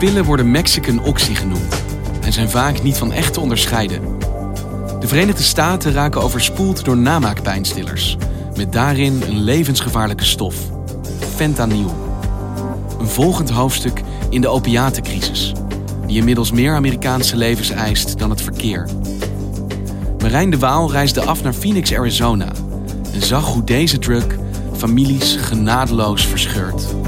Pillen worden Mexican Oxy genoemd en zijn vaak niet van echt te onderscheiden. De Verenigde Staten raken overspoeld door namaakpijnstillers, met daarin een levensgevaarlijke stof, fentanyl. Een volgend hoofdstuk in de opiatencrisis, die inmiddels meer Amerikaanse levens eist dan het verkeer. Marijn de Waal reisde af naar Phoenix, Arizona en zag hoe deze drug families genadeloos verscheurt.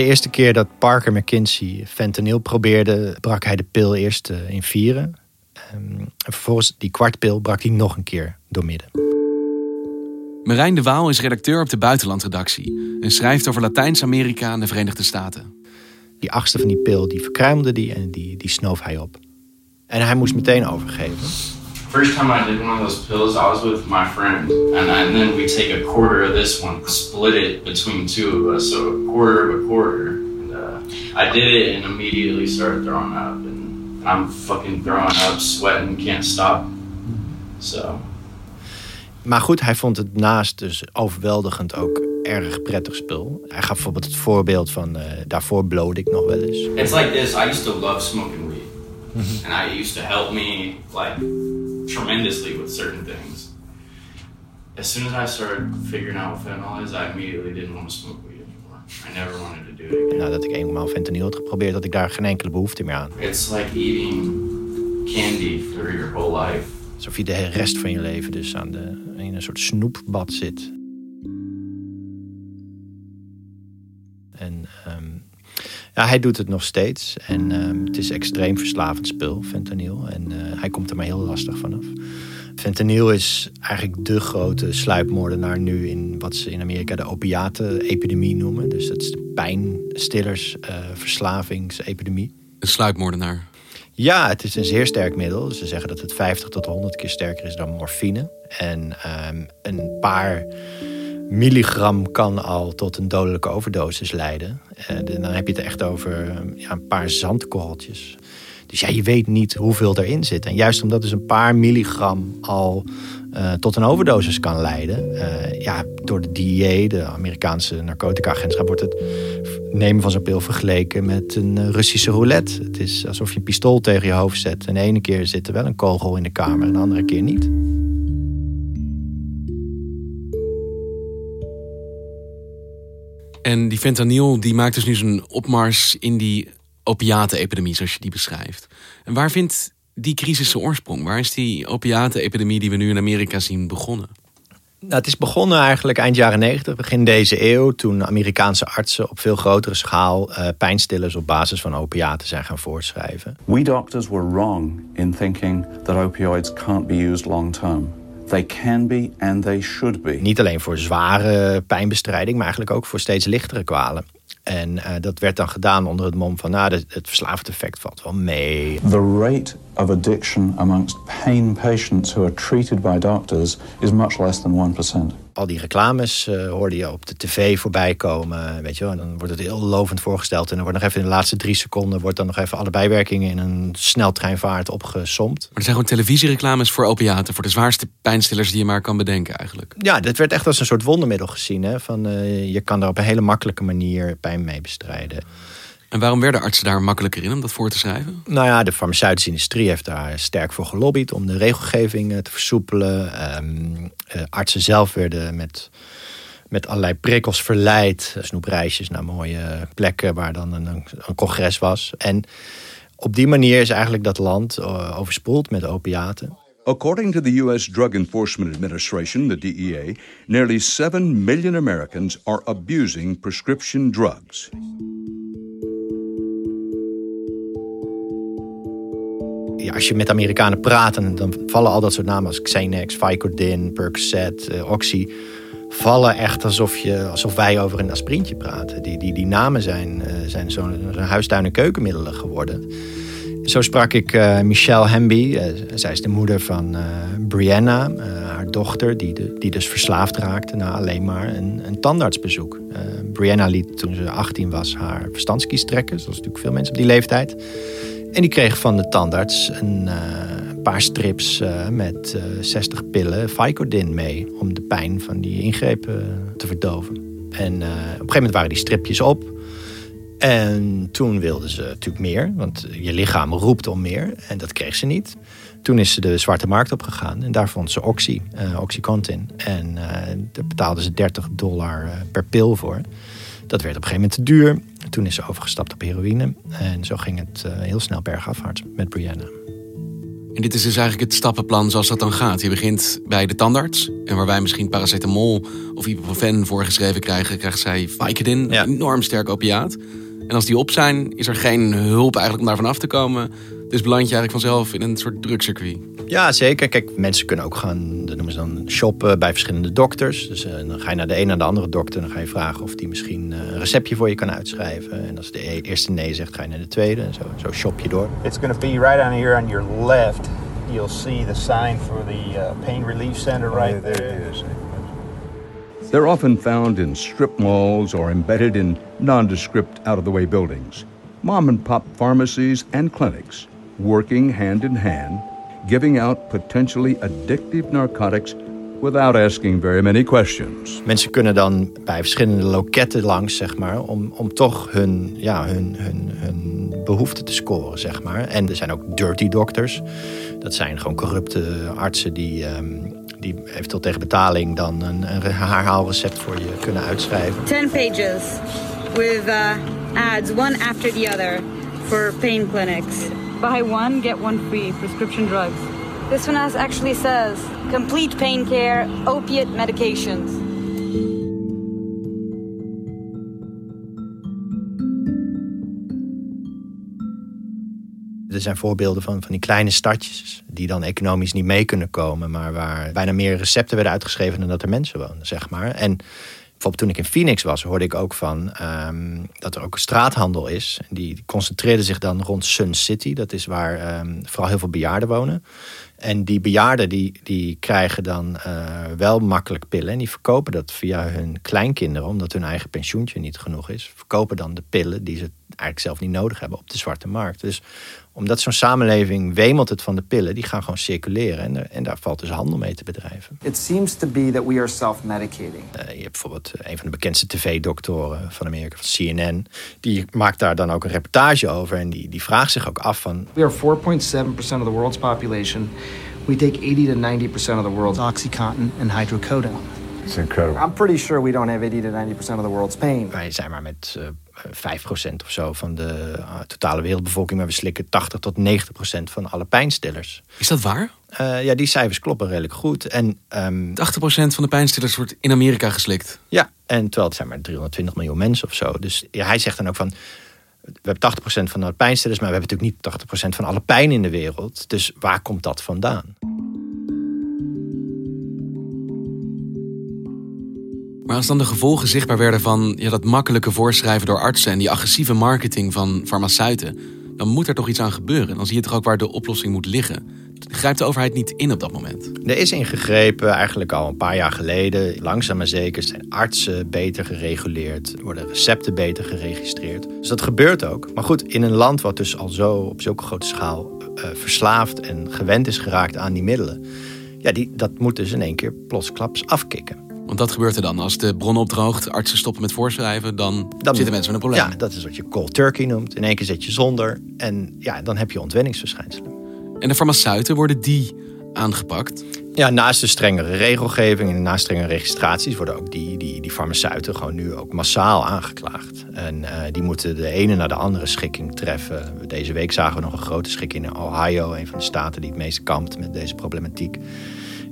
De eerste keer dat Parker McKinsey fentanyl probeerde, brak hij de pil eerst eh, in vieren. Ehm, en vervolgens die kwartpil brak hij nog een keer doormidden. Marijn de Waal is redacteur op de buitenlandredactie en schrijft over Latijns-Amerika en de Verenigde Staten. Die achtste van die pil, die verkruimelde die en die, die snoof hij op. En hij moest meteen overgeven. First time I did one of those pills, I was with my friend, and, and then we take a quarter of this one, split it between two of us, so a quarter of a quarter. And, uh, I did it and immediately started throwing up, and I'm fucking throwing up, sweating, can't stop. So. Maar goed, hij vond het naast dus overweldigend ook erg prettig spul. Hij gaf bijvoorbeeld het voorbeeld van uh, daarvoor blode ik nog wel eens. It's like this. I used to love smoking weed, and I used to help me like tremendously with certain things. As soon as I started figuring out what fentanyl is, I immediately didn't want to smoke weed anymore. I never wanted to do it again. Nadat ik eenmaal fentanyl had geprobeerd, had ik daar geen enkele behoefte meer aan. It's like eating candy for your whole life. Alsof je de rest van je leven dus aan de, in een soort snoepbad zit. En ehm, ja, hij doet het nog steeds. En ehm, het is extreem verslavend spul, fentanyl. En eh, hij komt er maar heel lastig vanaf. Fentanyl is eigenlijk de grote sluipmoordenaar nu in wat ze in Amerika de opiaten-epidemie noemen. Dus dat is de pijnstillers, uh, verslavingsepidemie. Een sluipmoordenaar. Ja, het is een zeer sterk middel. Ze zeggen dat het 50 tot 100 keer sterker is dan morfine. En um, een paar milligram kan al tot een dodelijke overdosis leiden. En dan heb je het echt over ja, een paar zandkorreltjes. Dus ja, je weet niet hoeveel erin zit. En juist omdat dus een paar milligram al uh, tot een overdosis kan leiden. Uh, ja, door de DEA, de Amerikaanse narcotica-agentschap, wordt het nemen van zo'n pil vergeleken met een Russische roulette. Het is alsof je een pistool tegen je hoofd zet. En de ene keer zit er wel een kogel in de kamer en de andere keer niet. En die fentanyl die maakt dus nu zo'n opmars in die opiatenepidemie, zoals je die beschrijft. En waar vindt die crisis zijn oorsprong? Waar is die opiatenepidemie die we nu in Amerika zien begonnen? Nou, het is begonnen eigenlijk eind jaren 90, begin deze eeuw, toen Amerikaanse artsen op veel grotere schaal uh, pijnstillers op basis van opiaten zijn gaan voorschrijven. We doctors were wrong in thinking that opioids can't be used long term. They can be and they should be. Niet alleen voor zware pijnbestrijding, maar eigenlijk ook voor steeds lichtere kwalen. En uh, dat werd dan gedaan onder het mom van, nou, het verslavend effect valt wel mee. The rate of addiction amongst pain patients who are treated by doctors is much less than 1%. Al die reclames uh, hoorde je op de tv voorbij komen, weet je wel. En dan wordt het heel lovend voorgesteld. En dan wordt nog even in de laatste drie seconden... wordt dan nog even alle bijwerkingen in een sneltreinvaart opgesomd. Maar er zijn gewoon televisiereclames voor opiaten... voor de zwaarste pijnstillers die je maar kan bedenken eigenlijk. Ja, dit werd echt als een soort wondermiddel gezien. Hè? Van, uh, je kan daar op een hele makkelijke manier pijn mee bestrijden. En waarom werden artsen daar makkelijker in om dat voor te schrijven? Nou ja, de farmaceutische industrie heeft daar sterk voor gelobbyd om de regelgeving te versoepelen. Um, uh, artsen zelf werden met, met allerlei prikkels verleid. Snoepreisjes naar mooie plekken waar dan een, een congres was. En op die manier is eigenlijk dat land uh, overspoeld met opiaten. According to the U.S. Drug Enforcement Administration, the DEA, nearly 7 million Americans are abusing prescription als je met Amerikanen praat, dan, vallen al dat soort namen als Xenex, Vicodin, Percocet, uh, Oxy. Vallen echt alsof, je, alsof wij over een aspirintje praten. Die, die, die namen zijn, uh, zijn zo'n huistuin- en keukenmiddelen geworden. Zo sprak ik uh, Michelle Hamby. zij is de moeder van Brianna, haar dochter, die, de, die dus verslaafd raakte na alleen maar een, een tandartsbezoek. Brianna liet toen ze 18 was haar verstandskies trekken, zoals natuurlijk veel mensen op die leeftijd. En die kreeg van de tandarts een uh, paar strips uh, met uh, eh, 60 pillen Vicodin mee om de pijn van die ingrepen te verdoven. En op een gegeven moment waren die stripjes op. En toen wilde ze natuurlijk meer, want je lichaam roept om meer. En dat kreeg ze niet. Toen is ze de zwarte markt opgegaan en daar vond ze Oxy, Oxycontin. En daar betaalde ze 30 dollar per pil voor. Dat werd op een gegeven moment te duur. Toen is ze overgestapt op heroïne. En zo ging het uh, heel snel bergafwaarts met Brianna. En dit is dus eigenlijk het stappenplan zoals dat dan gaat. Je begint bij de tandarts. En waar wij misschien paracetamol of ibuprofen voorgeschreven krijgen... krijgt zij Vicodin, een enorm sterk opiaat. En als die op zijn, is er geen hulp eigenlijk om daarvan af te komen. Dus beland je eigenlijk vanzelf in een soort drugscircuit. Ja, zeker. Kijk, mensen kunnen ook gaan, dat noemen ze dan shoppen bij verschillende dokters. Dus uh, dan ga je naar de een naar de andere dokter. En dan ga je vragen of die misschien uh, een receptje voor je kan uitschrijven. En als de e-, eerste nee zegt, ga je naar de tweede. En zo, zo shop je door. It's going to be right on here on your left. You'll see the sign for the uh, pain relief center right there. They're often found in strip malls or embedded in nondescript, out of the way buildings. Mom and pop pharmacies and clinics working hand in hand, giving out potentially addictive narcotics without asking very many questions. Mensen kunnen dan bij verschillende loketten langs, zeg maar, om, om toch hun, ja, hun, hun, hun behoeften te scoren, zeg maar. En er zijn ook dirty doctors. Dat zijn gewoon corrupte artsen die, um, die eventueel tegen betaling dan een, een herhaalrecept voor je kunnen uitschrijven. 10 pages with uh, ads, one after the other, for pain clinics. Buy one, get one free. Prescription drugs. This one has actually says complete pain care, opiate medications. Er zijn voorbeelden van, van die kleine stadjes die dan economisch niet mee kunnen komen, maar waar bijna meer recepten werden uitgeschreven dan dat er mensen wonen, zeg maar. En bijvoorbeeld toen ik in Phoenix was, hoorde ik ook van um, dat er ook straathandel is. Die, concentreerde zich dan rond Sun City. Dat is waar um, vooral heel veel bejaarden wonen. En die bejaarden die, die krijgen dan uh, wel makkelijk pillen. En die verkopen dat via hun kleinkinderen, omdat hun eigen pensioentje niet genoeg is. Verkopen dan de pillen die ze eigenlijk zelf niet nodig hebben op de zwarte markt. Dus omdat zo'n samenleving wemelt het van de pillen, die gaan gewoon circuleren. En, en daar valt dus handel mee te bedrijven. It seems to be that we are self-medicating. Uh, je hebt bijvoorbeeld een van de bekendste tv-doktoren van Amerika, van CNN. Die maakt daar dan ook een reportage over. En die, die vraagt zich ook af van... We are 4.7% of the world's population. We take 80 to 90% of the world's Oxycontin and hydrocodone. It's incredible. I'm pretty sure we don't have 80 to 90% of the world's pain. Wij zijn maar met uh, 5% of zo van de uh, totale wereldbevolking, maar we slikken 80 tot 90% van alle pijnstillers. Is dat waar? Uh, ja, die cijfers kloppen redelijk goed. En, um, 80% van de pijnstillers wordt in Amerika geslikt. Ja, en terwijl het zijn maar 320 miljoen mensen of zo. Dus ja, hij zegt dan ook van. We hebben 80% van de pijnstillers, maar we hebben natuurlijk niet 80% van alle pijn in de wereld. Dus waar komt dat vandaan? Maar als dan de gevolgen zichtbaar werden van ja, dat makkelijke voorschrijven door artsen en die agressieve marketing van farmaceuten, dan moet er toch iets aan gebeuren. Dan zie je toch ook waar de oplossing moet liggen. Grijpt de overheid niet in op dat moment? Er is ingegrepen, eigenlijk al een paar jaar geleden. Langzaam maar zeker zijn artsen beter gereguleerd, worden recepten beter geregistreerd. Dus dat gebeurt ook. Maar goed, in een land wat dus al zo op zulke grote schaal uh, verslaafd en gewend is geraakt aan die middelen, ja, die, dat moet dus in één keer plotsklaps afkicken. Want dat gebeurt er dan. Als de bron opdroogt, artsen stoppen met voorschrijven, dan, dan zitten mensen met een probleem. Ja, dat is wat je cold turkey noemt. In één keer zet je zonder. En ja, dan heb je ontwenningsverschijnselen. En de farmaceuten worden die aangepakt? Ja, naast de strengere regelgeving en naast strengere registraties worden ook die, die, die farmaceuten gewoon nu ook massaal aangeklaagd. En uh, die moeten de ene naar de andere schikking treffen. Deze week zagen we nog een grote schikking in Ohio, een van de staten die het meest kampt met deze problematiek.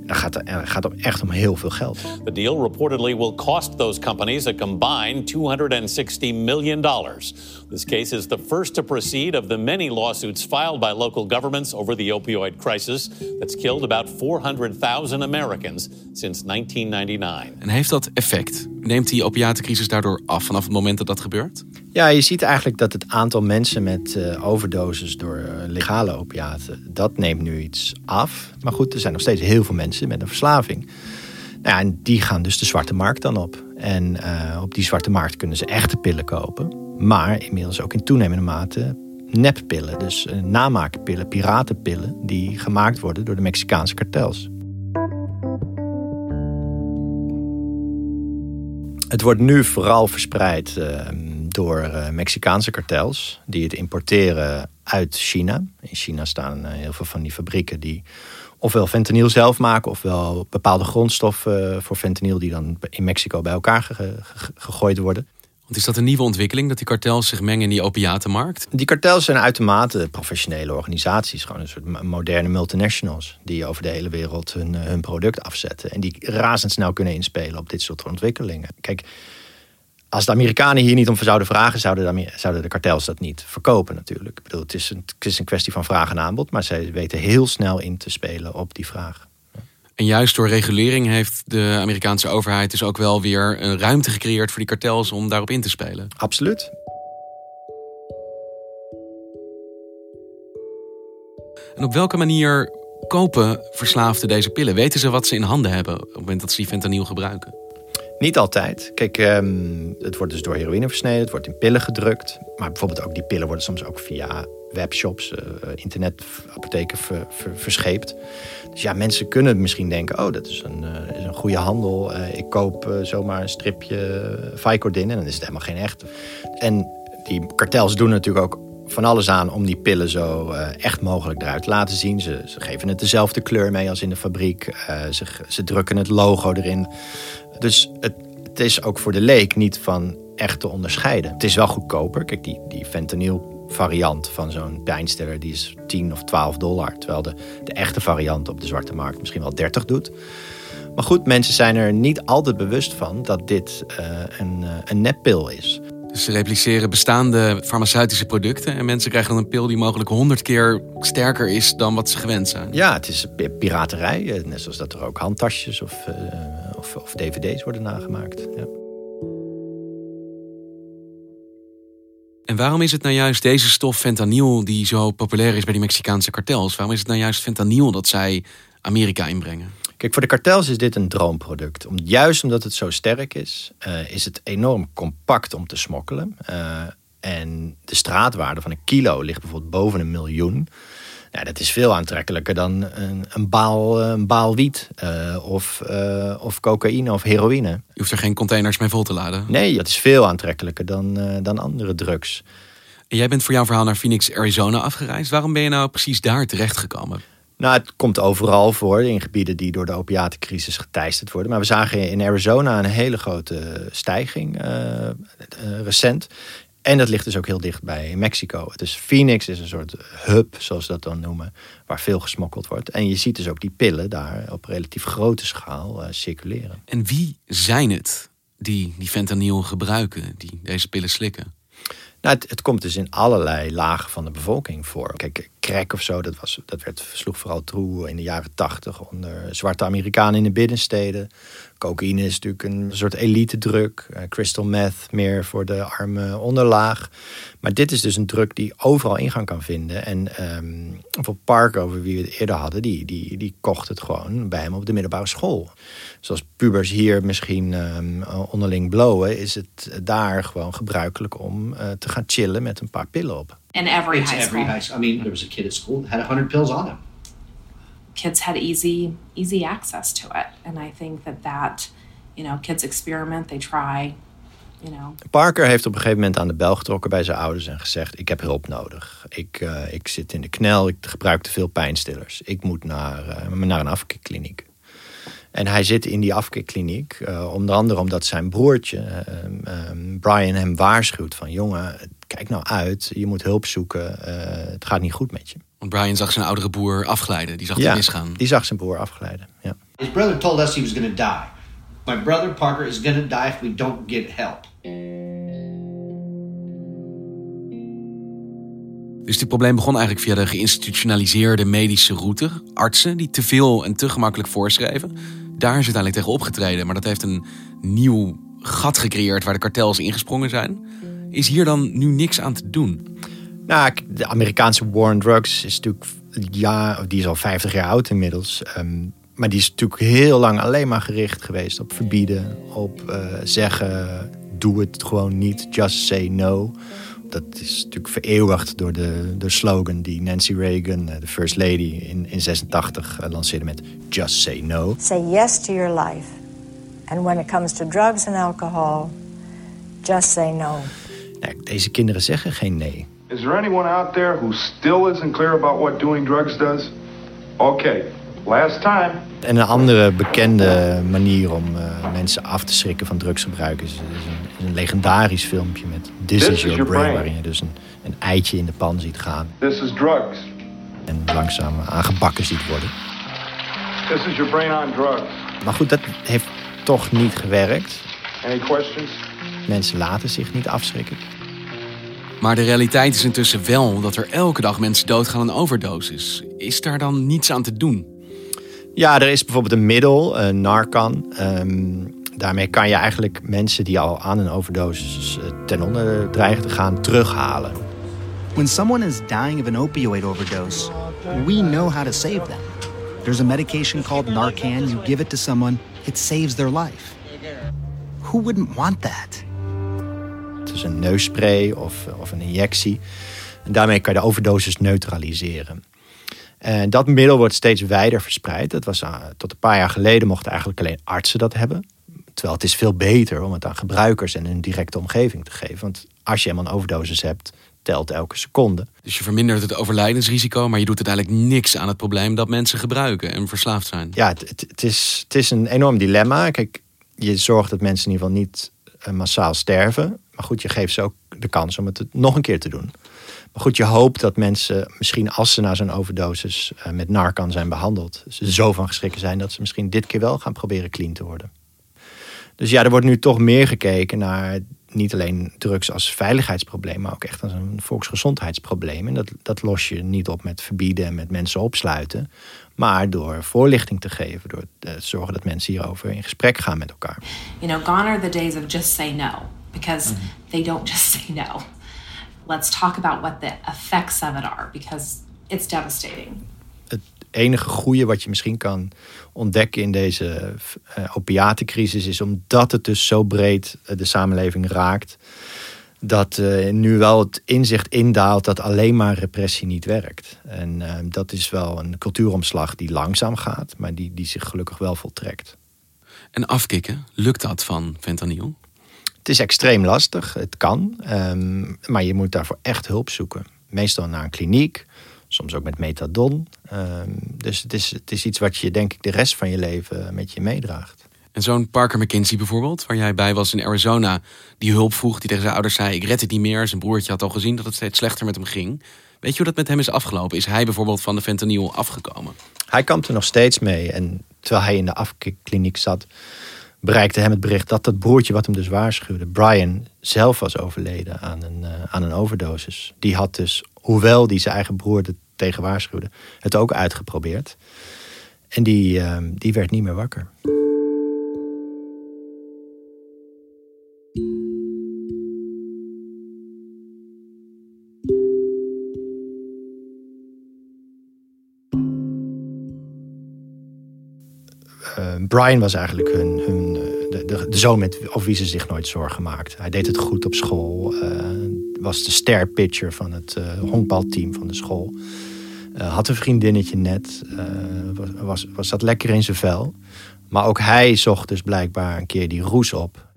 Dan gaat het gaat om echt om heel veel geld. The deal reportedly will cost those companies a combined 260 million dollars. This case is the first to proceed of the many lawsuits filed by local governments over the opioid crisis that's killed about 400,000 Americans since 1999. En heeft dat effect? Neemt die opiatencrisis daardoor af vanaf het moment dat dat gebeurt? Ja, je ziet eigenlijk dat het aantal mensen met uh, overdoses door uh, legale opiaten, dat neemt nu iets af. Maar goed, er zijn nog steeds heel veel mensen met een verslaving. Nou ja, en die gaan dus de zwarte markt dan op. En uh, op die zwarte markt kunnen ze echte pillen kopen. Maar inmiddels ook in toenemende mate neppillen. Dus uh, namaakpillen, piratenpillen... die gemaakt worden door de Mexicaanse kartels. Het wordt nu vooral verspreid uh, door Mexicaanse kartels... die het importeren uit China. In China staan heel veel van die fabrieken die ofwel fentanyl zelf maken, ofwel bepaalde grondstoffen voor fentanyl die dan in Mexico bij elkaar gegooid worden. Is dat een nieuwe ontwikkeling, dat die kartels zich mengen in die opiatenmarkt? Die kartels zijn uitermate professionele organisaties. Gewoon een soort moderne multinationals. Die over de hele wereld hun, hun product afzetten. En die razendsnel kunnen inspelen op dit soort ontwikkelingen. Kijk, als de Amerikanen hier niet om zouden vragen, zouden de, zouden de kartels dat niet verkopen natuurlijk. Ik bedoel, het is een kwestie van vraag en aanbod, maar zij weten heel snel in te spelen op die vraag. En juist door regulering heeft de Amerikaanse overheid dus ook wel weer een ruimte gecreëerd voor die kartels om daarop in te spelen. Absoluut. En op welke manier kopen verslaafden deze pillen? Weten ze wat ze in handen hebben op het moment dat ze die fentanyl gebruiken? Niet altijd. Kijk, um, het wordt dus door heroïne versneden, het wordt in pillen gedrukt. Maar bijvoorbeeld ook die pillen worden soms ook via webshops, uh, internetapotheken ver, ver, verscheept. Dus ja, mensen kunnen misschien denken, oh, dat is een, uh, is een goede handel. Uh, ik koop zomaar een stripje Vicodin en dan is het helemaal geen echt. En die kartels doen natuurlijk ook van alles aan om die pillen zo echt mogelijk eruit te laten zien. Ze, ze, geven het dezelfde kleur mee als in de fabriek. ze, ze drukken het logo erin. Dus het, het, is ook voor de leek niet van echt te onderscheiden. Het is wel goedkoper. Kijk, die, die fentanyl variant van zo'n pijnstiller die is 10 of 12 dollar. Terwijl de, de echte variant op de zwarte markt misschien wel 30 doet. Maar goed, mensen zijn er niet altijd bewust van dat dit uh, een, uh, een neppil is. Dus ze repliceren bestaande farmaceutische producten en mensen krijgen dan een pil die mogelijk honderd keer sterker is dan wat ze gewend zijn. Ja, het is piraterij. Net zoals dat er ook handtasjes of, uh, of, of, dvd's worden nagemaakt. Ja. En waarom is het nou juist deze stof fentanyl die zo populair is bij die Mexicaanse kartels? Waarom is het nou juist fentanyl dat zij Amerika inbrengen? Kijk, voor de kartels is dit een droomproduct. Om, juist omdat het zo sterk is, uh, is het enorm compact om te smokkelen. Uh, en de straatwaarde van een kilo ligt bijvoorbeeld boven een miljoen. Nou, dat is veel aantrekkelijker dan een, een, baal, een baal wiet uh, of, of cocaïne of heroïne. Je hoeft er geen containers mee vol te laden? Nee, dat is veel aantrekkelijker dan, dan andere drugs. En jij bent voor jouw verhaal naar Phoenix, Arizona afgereisd. Waarom ben je nou precies daar terechtgekomen? Nou, het komt overal voor in gebieden die door de opiatencrisis geteisterd worden. Maar we zagen in Arizona een hele grote stijging uh, recent. En dat ligt dus ook heel dicht bij Mexico. Dus Phoenix is een soort hub, zoals ze dat dan noemen, waar veel gesmokkeld wordt. En je ziet dus ook die pillen daar op relatief grote schaal uh, circuleren. En wie zijn het die die fentanyl gebruiken, die deze pillen slikken? Nou, het, het, komt dus in allerlei lagen van de bevolking voor. Kijk, crack of zo, dat, was, dat werd, sloeg vooral toe in de jaren tachtig onder zwarte Amerikanen in de binnensteden. Cocaïne is natuurlijk een soort elite druk. Uh, crystal meth meer voor de arme onderlaag. Maar dit is dus een druk die overal ingang kan vinden. En um, voor Park, over wie we het eerder hadden, die, die, die kocht het gewoon bij hem op de middelbare school. Zoals pubers hier misschien um, onderling blowen, is het daar gewoon gebruikelijk om uh, te gaan chillen met een paar pillen op. In every It's high school. every high school. I mean, there was a kid at school that had 100 pills on him. Kids had easy easy access to it, and I think that that, you know, kids experiment, they try, you know. Parker heeft op een gegeven moment aan de bel getrokken bij zijn ouders en gezegd: ik heb hulp nodig. Ik, uh, ik zit in de knel, ik gebruik te veel pijnstillers. Ik moet naar, uh, naar een afkeerkliniek. En hij zit in die afkeerkliniek, uh, onder andere omdat zijn broertje, um, Brian, hem waarschuwt van jongen, kijk nou uit, je moet hulp zoeken, het gaat niet goed met je. Want Brian zag zijn oudere broer afglijden, die zag ja, misgaan. die zag zijn broer afglijden, ja. His brother told us he was going to die. My brother Parker is going to die if we don't get help. Dus dit probleem begon eigenlijk via de geïnstitutionaliseerde medische route. Artsen die te veel en te gemakkelijk voorschreven. Daar is uiteindelijk tegen opgetreden. Maar dat heeft een nieuw gat gecreëerd waar de kartels ingesprongen zijn. Is hier dan nu niks aan te doen? Nou, de Amerikaanse war on drugs is natuurlijk... Ja, die is al 50 jaar oud inmiddels. Ehm, maar die is natuurlijk heel lang alleen maar gericht geweest op verbieden. Op uh, zeggen, doe het gewoon niet, just say no. Dat is natuurlijk vereeuwigd door de, de slogan die Nancy Reagan, eh, de First Lady, in, in 86 uh, lanceerde met Just say no. Say yes to your life. And when it comes to drugs and alcohol, just say no. Nee, deze kinderen zeggen geen nee. Is there anyone out there who still isn't clear about what doing drugs does? Okay, last time. En een andere bekende manier om uh, mensen af te schrikken van drugsgebruik is, is, een, een, legendarisch filmpje met This, This is, your, your brain, brain, waarin je dus een, een eitje in de pan ziet gaan. This is drugs. En langzaam aangebakken ziet worden. This is your brain on drugs. Maar goed, dat heeft toch niet gewerkt. Any questions? Mensen laten zich niet afschrikken. Maar de realiteit is intussen wel dat er elke dag mensen doodgaan aan overdoses. Is daar dan niets aan te doen? Ja, er is bijvoorbeeld een middel, uh, Narcan. Um, daarmee kan je eigenlijk mensen die al aan een overdosis uh, ten onder dreigen te gaan terughalen. When someone is dying of an opioid overdose, we know how to save them. There's a medication called Narcan. You give it to someone, it saves their life. Who wouldn't want that? Is een neusspray of, of een injectie. En daarmee kan je de overdosis neutraliseren. En dat middel wordt steeds wijder verspreid. Dat was, uh, tot een paar jaar geleden mochten eigenlijk alleen artsen dat hebben. Terwijl het is veel beter om het aan gebruikers en hun directe omgeving te geven. Want als je eenmaal een overdosis hebt, telt elke seconde. Dus je vermindert het overlijdensrisico, maar je doet uiteindelijk niks aan het probleem dat mensen gebruiken en verslaafd zijn. Ja, het, het, het is, het is een enorm dilemma. Kijk, je zorgt dat mensen in ieder geval niet uh, massaal sterven. Maar goed, je geeft ze ook de kans om het nog een keer te doen. Maar goed, je hoopt dat mensen misschien als ze na zo'n overdosis uh, met Narcan zijn behandeld, ze zo van geschrikken zijn dat ze misschien dit keer wel gaan proberen clean te worden. Dus ja, er wordt nu toch meer gekeken naar niet alleen drugs als veiligheidsprobleem, maar ook echt als een volksgezondheidsprobleem. En dat, dat los je niet op met verbieden en met mensen opsluiten, maar door voorlichting te geven, door te zorgen dat mensen hierover in gesprek gaan met elkaar. You know, gone are the days of just say no, because mm -hmm. they don't just say no. Let's talk about what the effects of it are, because it's devastating. Het enige goede wat je misschien kan ontdekken in deze uh, opiatencrisis is omdat het dus zo breed uh, de samenleving raakt, dat uh, nu wel het inzicht indaalt dat alleen maar repressie niet werkt. En dat is wel een cultuuromslag die langzaam gaat, maar die, die zich gelukkig wel voltrekt. En afkicken, lukt dat van fentanyl? Het is extreem lastig, het kan, um, maar je moet daarvoor echt hulp zoeken. Meestal naar een kliniek, soms ook met metadon. Um, dus het is, het is iets wat je denk ik de rest van je leven met je meedraagt. En zo'n Parker McKinsey bijvoorbeeld, waar jij bij was in Arizona, die hulp vroeg, die tegen zijn ouders zei: Ik red het niet meer. Zijn broertje had al gezien dat het steeds slechter met hem ging. Weet je hoe dat met hem is afgelopen? Is hij bijvoorbeeld van de fentanyl afgekomen? Hij kampte nog steeds mee. En terwijl hij in de afkikkliniek zat, bereikte hem het bericht dat dat broertje wat hem dus waarschuwde, Brian, zelf was overleden aan een, uh, aan een overdosis. Die had dus, hoewel die zijn eigen broer er tegen waarschuwde, het ook uitgeprobeerd. En die, uh, die werd niet meer wakker. Brian was eigenlijk hun, hun de, de, de, zoon met, over wie ze zich nooit zorgen maakte. Hij deed het goed op school. Uh, was de ster pitcher van het uh, honkbalteam van de school. Uh, had een vriendinnetje net. was, was, was zat lekker in zijn vel. Maar ook hij zocht dus blijkbaar een keer die roes op.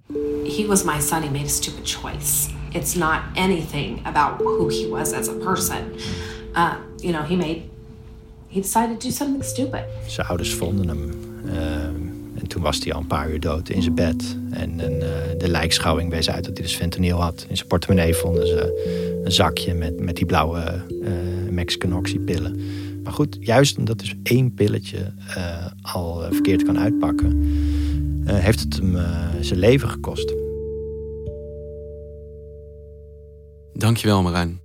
He was my son. He made a stupid choice. It's not anything about who he was as a person. Uh, you know, he made. He decided to do something stupid. Zijn ouders vonden hem. En toen was hij al een paar uur dood in zijn bed. En, uh, de lijkschouwing wees uit dat hij dus fentanyl had. In zijn portemonnee vonden ze een zakje met, met die blauwe uh, Mexican oxypillen. Maar goed, juist omdat dus één pilletje uh, al verkeerd kan uitpakken... heeft het hem zijn leven gekost. Dankjewel Marijn.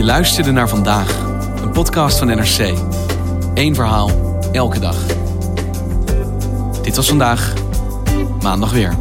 Je luisterde naar vandaag, een podcast van NRC. Eén verhaal, elke dag. Dit was vandaag, maandag weer.